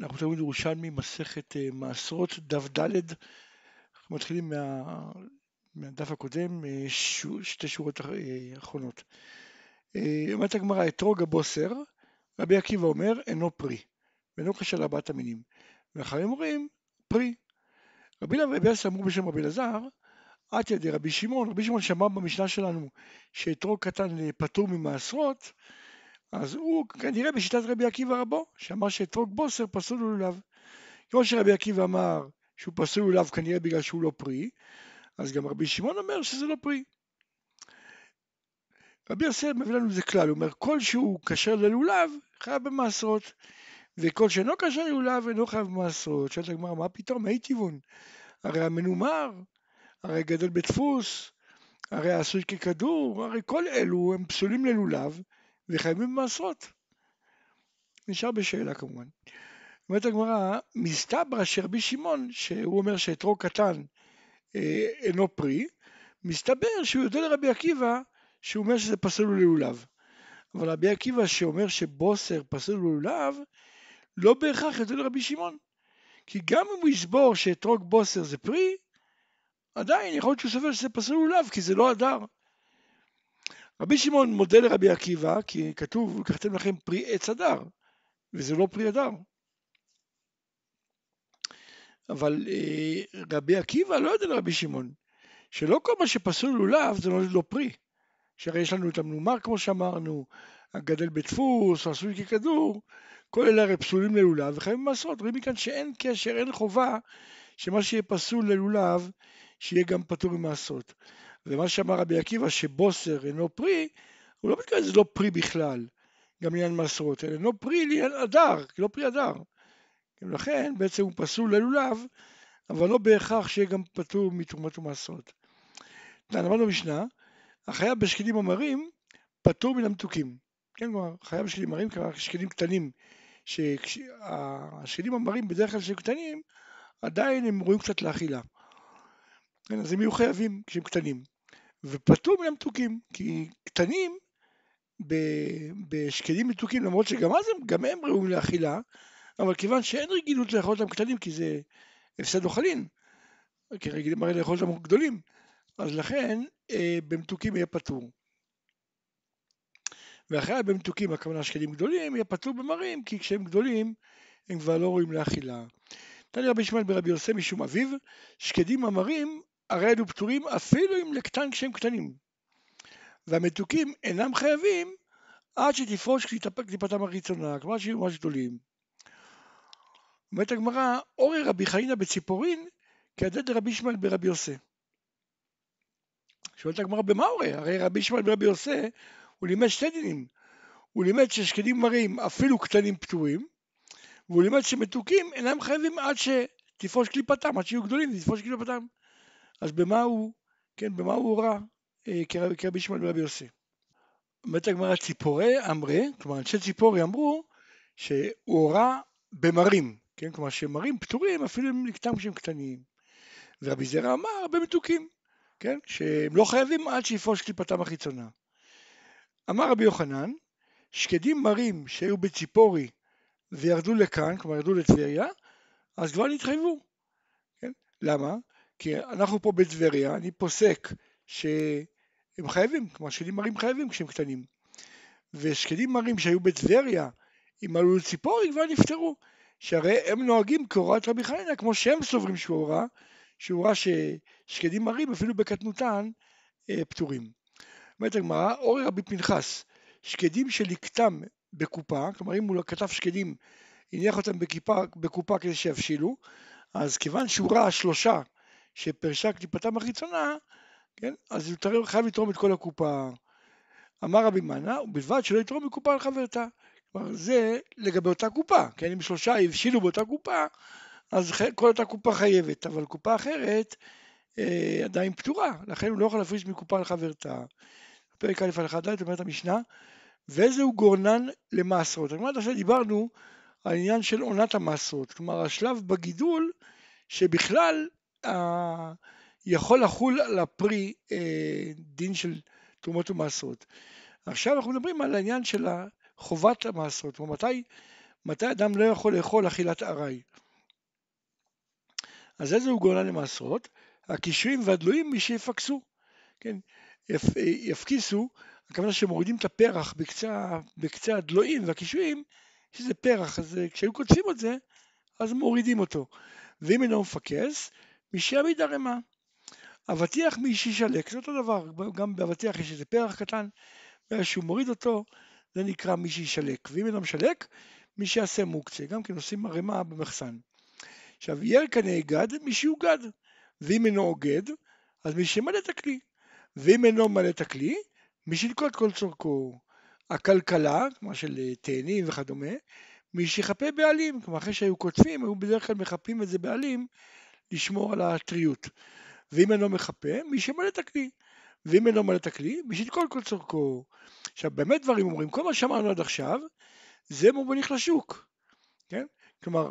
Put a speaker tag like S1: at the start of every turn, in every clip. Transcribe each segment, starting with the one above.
S1: אנחנו תלמוד ירושלמי, מסכת אה, מעשרות, דף ד', אנחנו מתחילים מה, מהדף הקודם, אה, ש, שתי שורות אה, אחרונות. אומרת הגמרא, אתרוג הבוסר, רבי עקיבא אומר, אינו פרי, ואינו קשר לארבעת המינים. ואחרים אומרים, פרי. רבי אליעזר אמרו בשם רבי אלעזר, עד ידי רבי שמעון, רבי שמעון שמע במשנה שלנו שאתרוג קטן פטור ממעשרות, אז הוא כנראה בשיטת רבי עקיבא רבו, שאמר שאתרוג בוסר פסול לולב. כמו שרבי עקיבא אמר שהוא פסול לולב כנראה בגלל שהוא לא פרי, אז גם רבי שמעון אומר שזה לא פרי. רבי יוסף מביא לנו איזה כלל, הוא אומר כל שהוא כשר ללולב חייב במעשרות, וכל שאינו כשר ללולב אינו חייב במעשרות. שואלת הגמרא מה פתאום, מי טבעון? הרי המנומר, הרי גדול בדפוס, הרי עשוי ככדור, הרי כל אלו הם פסולים ללולב, וחייבים במעשרות. נשאר בשאלה כמובן. אומרת הגמרא, מסתברא שרבי שמעון, שהוא אומר שאתרוג קטן אה, אינו פרי, מסתבר שהוא יודע לרבי עקיבא שהוא אומר שזה פסול ללולב. אבל רבי עקיבא שאומר שבוסר פסול ללולב, לא בהכרח יודע לרבי שמעון. כי גם אם הוא יסבור שאתרוג בוסר זה פרי, עדיין יכול להיות שהוא סובר שזה פסול לולב, כי זה לא הדר. רבי שמעון מודה לרבי עקיבא, כי כתוב, לקחתם לכם פרי עץ הדר, וזה לא פרי הדר. אבל אה, רבי עקיבא לא יודע לרבי שמעון, שלא כל מה שפסול לולב זה לא, לא פרי. שהרי יש לנו את המנומר כמו שאמרנו, הגדל בדפוס, עשוי ככדור, כל אלה הרי פסולים ללולב וחייבים לעשות. רואים מכאן שאין קשר, אין חובה שמה שיהיה פסול ללולב, שיהיה גם פטור ממעשות. ומה שאמר רבי עקיבא שבוסר אינו פרי, הוא לא מתכוון שזה לא פרי בכלל, גם לעניין מעשרות, אלא אינו פרי לעניין אדר, לא פרי אדר. לכן בעצם הוא פסול ללולב, אבל לא בהכרח שיהיה גם פטור מתרומת ומעשרות. למדנו במשנה, החייב בשקדים המרים פטור מן המתוקים. כן, כלומר, חייב בשקדים המרים, כלומר שקדים קטנים, שהשקדים המרים בדרך כלל שהם קטנים, עדיין הם ראויים קצת לאכילה. כן, אז הם יהיו חייבים כשהם קטנים. ופטור מן המתוקים, כי קטנים בשקדים מתוקים, למרות שגם אז הם, גם הם ראויים לאכילה, אבל כיוון שאין רגילות לאכול אותם קטנים, כי זה הפסד אוכלין, כי רגילים הרי לאכול אותם גדולים, אז לכן אה, במתוקים יהיה פטור. ואחרי במתוקים, הכוונה שקדים גדולים, יהיה פטור במרים, כי כשהם גדולים, הם כבר לא ראויים לאכילה. תן לי רבי ישמעאל ברבי יוסי משום אביו, שקדים המרים הרי אלו פטורים אפילו אם לקטן כשהם קטנים. והמתוקים אינם חייבים עד שתפרוש קליפתם החיצונה, כלומר שיהיו ממש גדולים. אומרת הגמרא, אורי רבי חנינא בציפורין כעדד רבי ישמעאל ברבי יוסי. שואלת הגמרא במה אורי? הרי רבי ישמעאל ברבי יוסי הוא לימד שתי דינים. הוא לימד ששקדים מרים אפילו קטנים פטורים, והוא לימד שמתוקים אינם חייבים עד שתפרוש קליפתם, עד שיהיו גדולים תפרוש קליפתם. אז במה הוא, כן, במה הוא אה, כרבי ישמעאל ורבי יוסי? אומרת הגמרא ציפורי אמרי, כלומר אנשי ציפורי אמרו שהוא הורה במרים, כן, כלומר שמרים פטורים אפילו אם לקטם כשהם קטנים. ורבי זרע אמר במתוקים, כן, שהם לא חייבים עד שיפרוש קליפתם החיצונה. אמר רבי יוחנן, שקדים מרים שהיו בציפורי וירדו לכאן, כלומר ירדו לטבריה, אז כבר נתחייבו. כן? למה? כי אנחנו פה בטבריה, אני פוסק שהם חייבים, כלומר שקדים מרים חייבים כשהם קטנים. ושקדים מרים שהיו בטבריה, אם עלו לציפורי כבר נפטרו. שהרי הם נוהגים כהוראת רבי חנינא, כמו שהם סוברים שהוא הורה, שהוא הורה ששקדים מרים אפילו בקטנותן אה, פטורים. אומרת הגמרא, אורי רבי פנחס, שקדים שלקטם בקופה, כלומר אם הוא כתב שקדים, הניח אותם בקופה, בקופה כדי שיבשילו, אז כיוון שהוא ראה שלושה שפרשה קליפתם החיצונה, כן, אז הוא חייב לתרום את כל הקופה. אמר רבי מנה, ובלבד שלא יתרום מקופה על חברתה. כלומר, זה לגבי אותה קופה, כן, אם שלושה הבשילו באותה קופה, אז כל אותה קופה חייבת, אבל קופה אחרת אה, עדיין פתורה, לכן הוא לא יכול להפריש מקופה על חברתה. פרק א' הלכה ד' אומרת המשנה, וזהו גורנן למעשרות. כלומר, עכשיו דיברנו על עניין של עונת המעשרות, כלומר השלב בגידול שבכלל יכול לחול על הפרי אה, דין של תרומות ומעשרות. עכשיו אנחנו מדברים על העניין של חובת המעשרות, כלומר מתי, מתי אדם לא יכול לאכול אכילת ארעי. אז איזה הוא גאולה למעשרות? הקישואים והדלויים מי שיפקסו, כן, יפ, יפקיסו, הכוונה שמורידים את הפרח בקצה, בקצה הדלויים והקישואים, שזה פרח, אז כשהיו קוטפים את זה, אז מורידים אותו. ואם אינו מפקס, מי שיעמיד ערימה. אבטיח מי שישלק, זה אותו דבר, גם באבטיח יש איזה פרח קטן, ברגע שהוא מוריד אותו, זה נקרא מי שישלק. ואם אינו משלק, מי שיעשה מוקצה, גם כן עושים ערימה במחסן. עכשיו, ירקנה יגד, מי שיוגד, ואם אינו אוגד, אז מי שמלא את הכלי, ואם אינו מלא את הכלי, מי שילקוט כל צורכו. הכלכלה, כמו של אה, תאנים וכדומה, מי שיכפה בעלים, כלומר אחרי שהיו קוטפים, היו בדרך כלל מכפים את זה בעלים, לשמור על הטריות. ואם אינו מכפה, מי שמלא את הכלי. ואם אינו מלא את הכלי, מי שילקוט כל צורכו. עכשיו, באמת דברים אומרים, כל מה שאמרנו עד עכשיו, זה מובניך לשוק, כן? כלומר,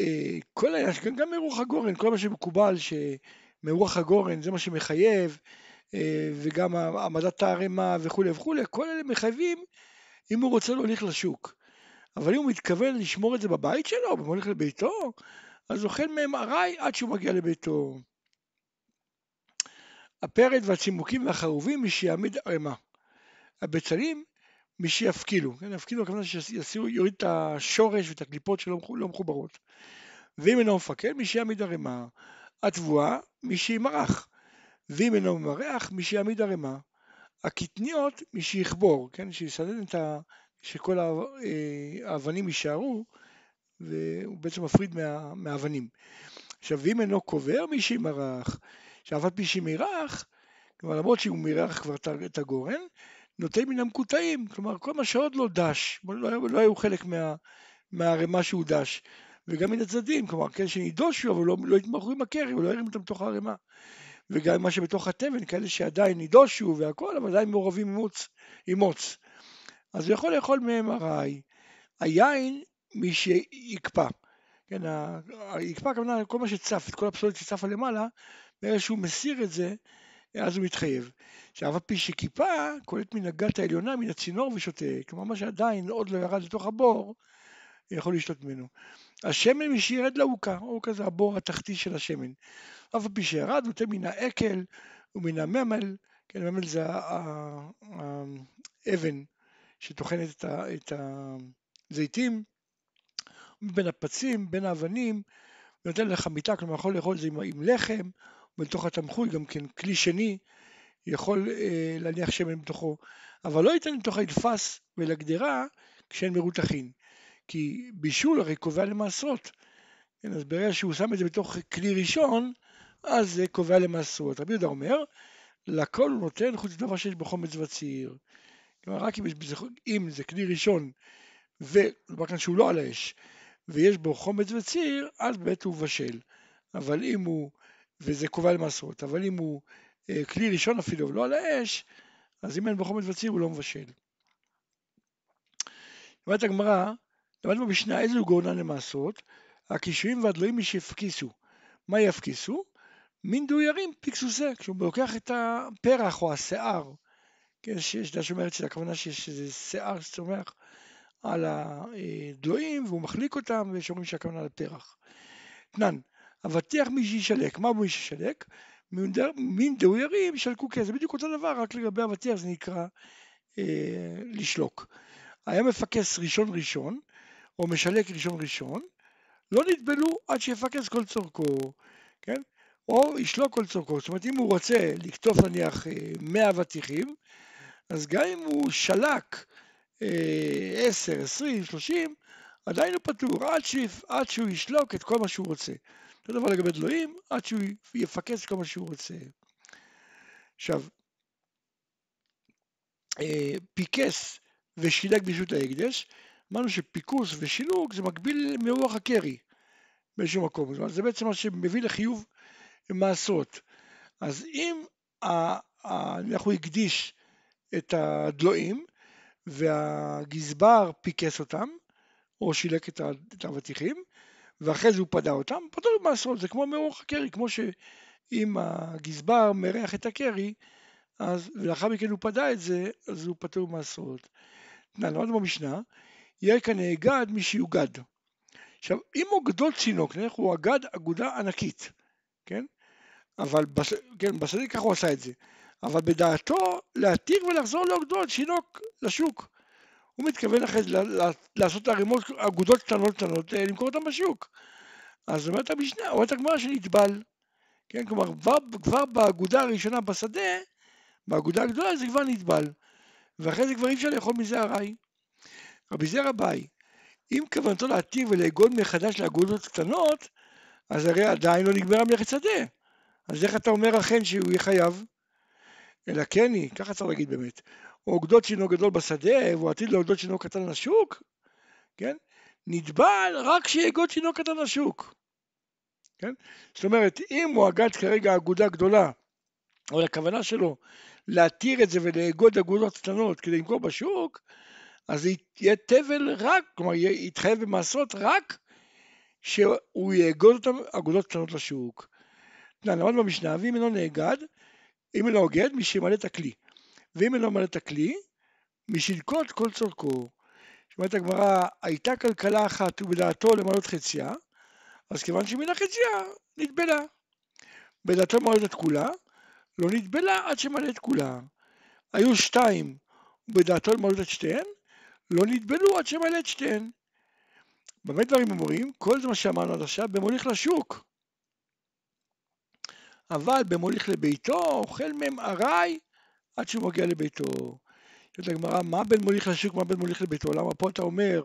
S1: אה, כל העניין, גם מרוח הגורן, כל מה שמקובל שמרוח הגורן זה מה שמחייב, אה, וגם העמדת הערימה וכולי וכולי, כל אלה מחייבים אם הוא רוצה להוליך לשוק. אבל אם הוא מתכוון לשמור את זה בבית שלו, הולך לביתו, אז אוכל מהם ארעי עד שהוא מגיע לביתו. הפרד והצימוקים והחרובים מי שיעמיד ערימה. הבצלים מי שיפקילו, כן, יפקילו הכוונה שיוריד את השורש ואת הקליפות שלא לא מחוברות. ואם אינו מפקד, מי שיעמיד ערימה. התבואה, שימרח. ואם אינו ממרח, מי שיעמיד ערימה. הקטניות, מי שיכבור, כן, שיסנן את ה... שכל אה, האבנים יישארו, והוא בעצם מפריד מה... מהאבנים. עכשיו, ואם אינו קובר, מי שימרח. עכשיו, אף על פי שמירח, כלומר למרות שהוא מירח כבר את הגורן, נוטה מן המקוטעים, כלומר כל מה שעוד לא דש, לא, לא היו חלק מה, מהערימה שהוא דש, וגם מן הצדדים, כלומר כאלה שנידושו אבל לא, לא התמחו עם הקרי ולא הרים אותם בתוך הערימה, וגם מה שבתוך התבן, כאלה שעדיין נידושו והכל, אבל עדיין מעורבים עם מוץ, עם מוץ. אז הוא יכול לאכול מהם ארעי. היין, מי שיקפא. כן, יקפא הכוונה כל מה שצף, את כל הפסולת שצפה למעלה, ברגע שהוא מסיר את זה, אז הוא מתחייב. עכשיו, הפי שכיפה קולט מן הגת העליונה, מן הצינור ושותה, כלומר מה שעדיין עוד לא ירד לתוך הבור, יכול לשתות ממנו. השמן מי שירד לעוקה, עוקה זה הבור התחתי של השמן. אף פי שירד, נותן מן האקל ומן הממל, כן, הממל זה האבן שטוחנת את הזיתים, בין הפצים, בין האבנים, ונותן לך מיטה, כלומר יכול לאכול את זה עם, עם לחם, ובתוך התמחוי גם כן כלי שני יכול אה, להניח שמן בתוכו, אבל לא ייתן לתוך הדפס ולגדרה כשאין מרותחין, כי בישול הרי קובע למעשרות, כן, אז ברגע שהוא שם את זה בתוך כלי ראשון, אז זה קובע למעשרות. רבי יהודה אומר, לכל הוא נותן חוץ לדבר שיש בו חומץ וציר. כלומר, רק אם, אם זה כלי ראשון, ודבר כאן שהוא לא על האש, ויש בו חומץ וציר, אז באמת הוא מבשל. אבל אם הוא, וזה קובע למעשרות, אבל אם הוא אה, כלי ראשון אפילו, ולא על האש, אז אם אין בו חומץ וציר הוא לא מבשל. אומרת הגמרא, למדנו במשנה איזה הוא גאונן למעשרות, הקישואים והדלויים משהפקיסו. מה יפקיסו? מין דוירים פיקסוסה, כשהוא לוקח את הפרח או השיער, כן, שיש דעה שאומרת שהכוונה שיש איזה שיער שצומח על הדלויים והוא מחליק אותם, ויש אומרים שהכוונה לפרח. תנן, אבטיח מי שישלק, מה מי שישלק? מין דאוירים של קוקה, זה בדיוק אותו דבר, רק לגבי אבטיח זה נקרא אה, לשלוק. היה מפקס ראשון ראשון, או משלק ראשון ראשון, לא נטבלו עד שיפקס כל צורכו, כן? או ישלוק כל צורכו, זאת אומרת אם הוא רוצה לקטוף נניח 100 אה, אבטיחים, אז גם אם הוא שלק 10, 20, 30, עדיין הוא פטור, עד, שיפ, עד שהוא ישלוק את כל מה שהוא רוצה. אותו דבר לגבי דלויים, עד שהוא יפקס כל מה שהוא רוצה. עכשיו, אה, פיקס ושילק ברשות ההקדש, אמרנו שפיקוס ושילוק זה מקביל מירוח הכרי באיזשהו מקום, זה בעצם מה שמביא לחיוב מעשרות. אז אם אנחנו הקדיש את הדלועים והגזבר פיקס אותם, או שילק את האבטיחים, ואחרי זה הוא פדה אותם, חייב במעשרות, זה כמו מירוח הכרי, כמו שאם הגזבר מירח את הכרי, אז, ולאחר מכן הוא פדה את זה, אז הוא פטור במעשרות. למדנו במשנה, יהיה כאן נאגד מי שיוגד. עכשיו, אם הוא גדול צינוק, נניח הוא אגד אגודה ענקית, כן? אבל, בש... כן, בשדה ככה הוא עשה את זה. אבל בדעתו להתיר ולחזור לאגדות, שינוק לשוק. הוא מתכוון אחרי זה לעשות ערימות, אגודות קטנות קטנות, אה, למכור אותן בשוק. אז אומרת המשנה, אומרת הגמרא שנטבל. כן, כלומר, כבר, כבר באגודה הראשונה בשדה, באגודה הגדולה זה כבר נטבל. ואחרי זה כבר אי אפשר לאכול מזה ארעי. רבי זרע ביי, אם כוונתו להתיר ולאגוד מחדש לאגודות קטנות, אז הרי עדיין לא נגמרה מלאכת שדה. אז איך אתה אומר אכן שהוא יהיה חייב? אלא כן היא, ככה צריך להגיד באמת. או אוגדות שינו גדול בשדה, והוא עתיד לאוגדות שינו קטן לשוק, כן? נטבל רק שיאגוד שינו קטן לשוק. כן? זאת אומרת, אם הוא אגד כרגע אגודה גדולה, אבל הכוונה שלו להתיר את זה ולאגוד אגודות קטנות כדי למכור בשוק, אז יהיה תבל רק, כלומר יתחייב במעשרות רק שהוא יאגוד אותם אגודות קטנות לשוק. למד במשנה, ואם אינו נאגד, אם אינו אוגד, מי שימלא את הכלי. ואם אינו ממלא את הכלי, מי שילקוט כל צורכו. אומרת הגמרא, הייתה כלכלה אחת ובדעתו למלות חציה, אז כיוון שמן החציה, נטבלה. בדעתו למלות את כולה, לא נטבלה עד שמלא את כולה. היו שתיים, ובדעתו למלות את שתיהן, לא נטבלו עד שמלא את שתיהן. במה דברים אומרים? כל זה מה שאמרנו עד עכשיו במוליך לשוק. אבל במוליך לביתו אוכל מהם ארעי עד שהוא מגיע לביתו. שואלת הגמרא, מה בין מוליך לשוק, מה בין מוליך לביתו? למה פה אתה אומר,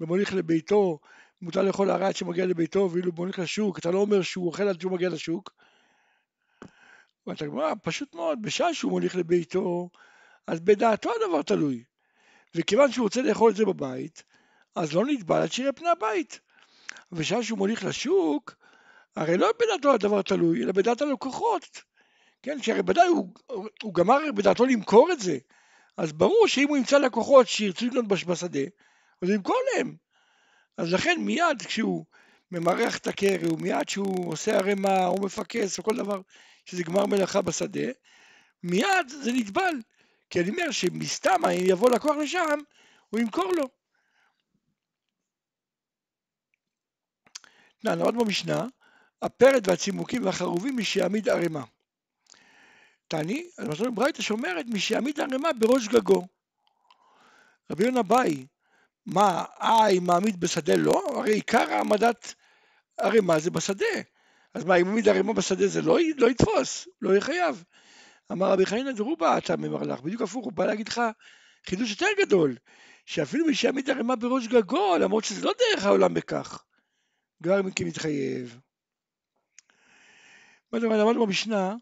S1: במוליך לביתו, מותר לאכול ארעי עד שמגיע לביתו, ואילו במוליך לשוק, אתה לא אומר שהוא אוכל עד שהוא מגיע לשוק? אומרת הגמרא, פשוט מאוד, בשעה שהוא מוליך לביתו, אז בדעתו הדבר תלוי. וכיוון שהוא רוצה לאכול את זה בבית, אז לא נטבל עד שיראה פני הבית. בשעה שהוא מוליך לשוק, הרי לא בדעתו הדבר תלוי, אלא בדעת הלקוחות. כן, שהרי ודאי הוא, הוא גמר בדעתו למכור את זה. אז ברור שאם הוא ימצא לקוחות שירצו לקנות בשדה, אז הוא ימכור להם. אז לכן מיד כשהוא ממרח את הקרי, ומיד כשהוא עושה ערימה או מפקס או כל דבר שזה גמר מלאכה בשדה, מיד זה נטבל. כי אני אומר שמסתם אם יבוא לקוח לשם, הוא ימכור לו. נעמוד במשנה, הפרד והצימוקים והחרובים מי שיעמיד ערימה. תעני, אז מתנות ברייתא שאומרת מי שיעמיד ערימה בראש גגו. רבי יונה באי, מה, אה, אם מעמיד בשדה לא? הרי עיקר העמדת ערימה זה בשדה. אז מה, אם מעמיד ערימה בשדה זה לא, לא יתפוס, לא יהיה חייב. אמר רבי חנינא דרובה אתה ממר לך, בדיוק הפוך, הוא בא להגיד לך חידוש יותר גדול, שאפילו מי שיעמיד ערימה בראש גגו, למרות שזה לא דרך העולם בכך, כבר כמתחייב. מה אומרת, למדנו במשנה,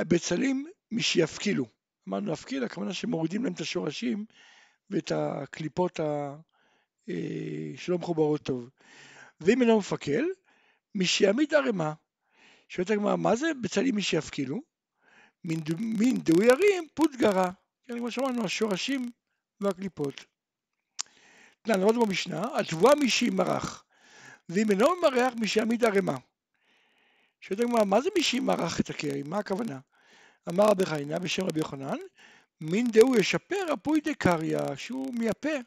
S1: הבצלים משיפקילו. אמרנו להפקיל, הכוונה שמורידים להם את השורשים ואת הקליפות ה... אה, שלא מחוברות טוב. ואם אינו מפקל, משיעמיד ערימה. שואלת הגמרא, מה זה בצלים משיפקילו? מין דאוי ירים פוטגרה. כן, כמו שאמרנו, השורשים והקליפות. נעמוד במשנה, התבואה משימרח, ואם אינו ממרח משיעמיד ערימה. שואלת הגמרא, מה זה משימרח את הקרי? מה הכוונה? אמר רבי חיינה בשם רבי יוחנן, מין דהו ישפר אפוי דקריא, שהוא מייפה,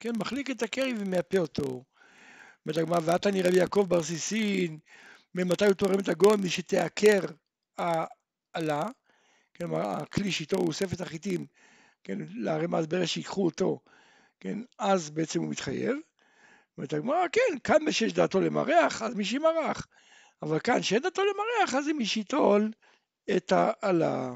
S1: כן, מחליק את הקרי ומייפה אותו. אומרת הגמרא, נראה לי יעקב בר סיסין, ממתי הוא תורם את הגון משתעקר העלה, כן, הכלי שאיתו הוא אוסף את החיטים, כן, לערימת ברגע שיקחו אותו, כן, אז בעצם הוא מתחייב. אומרת הגמרא, כן, כאן שיש דעתו למרח, אז מי שימרח. אבל כאן שאין דעתו למרח, אז זה מי שיטול את העלה.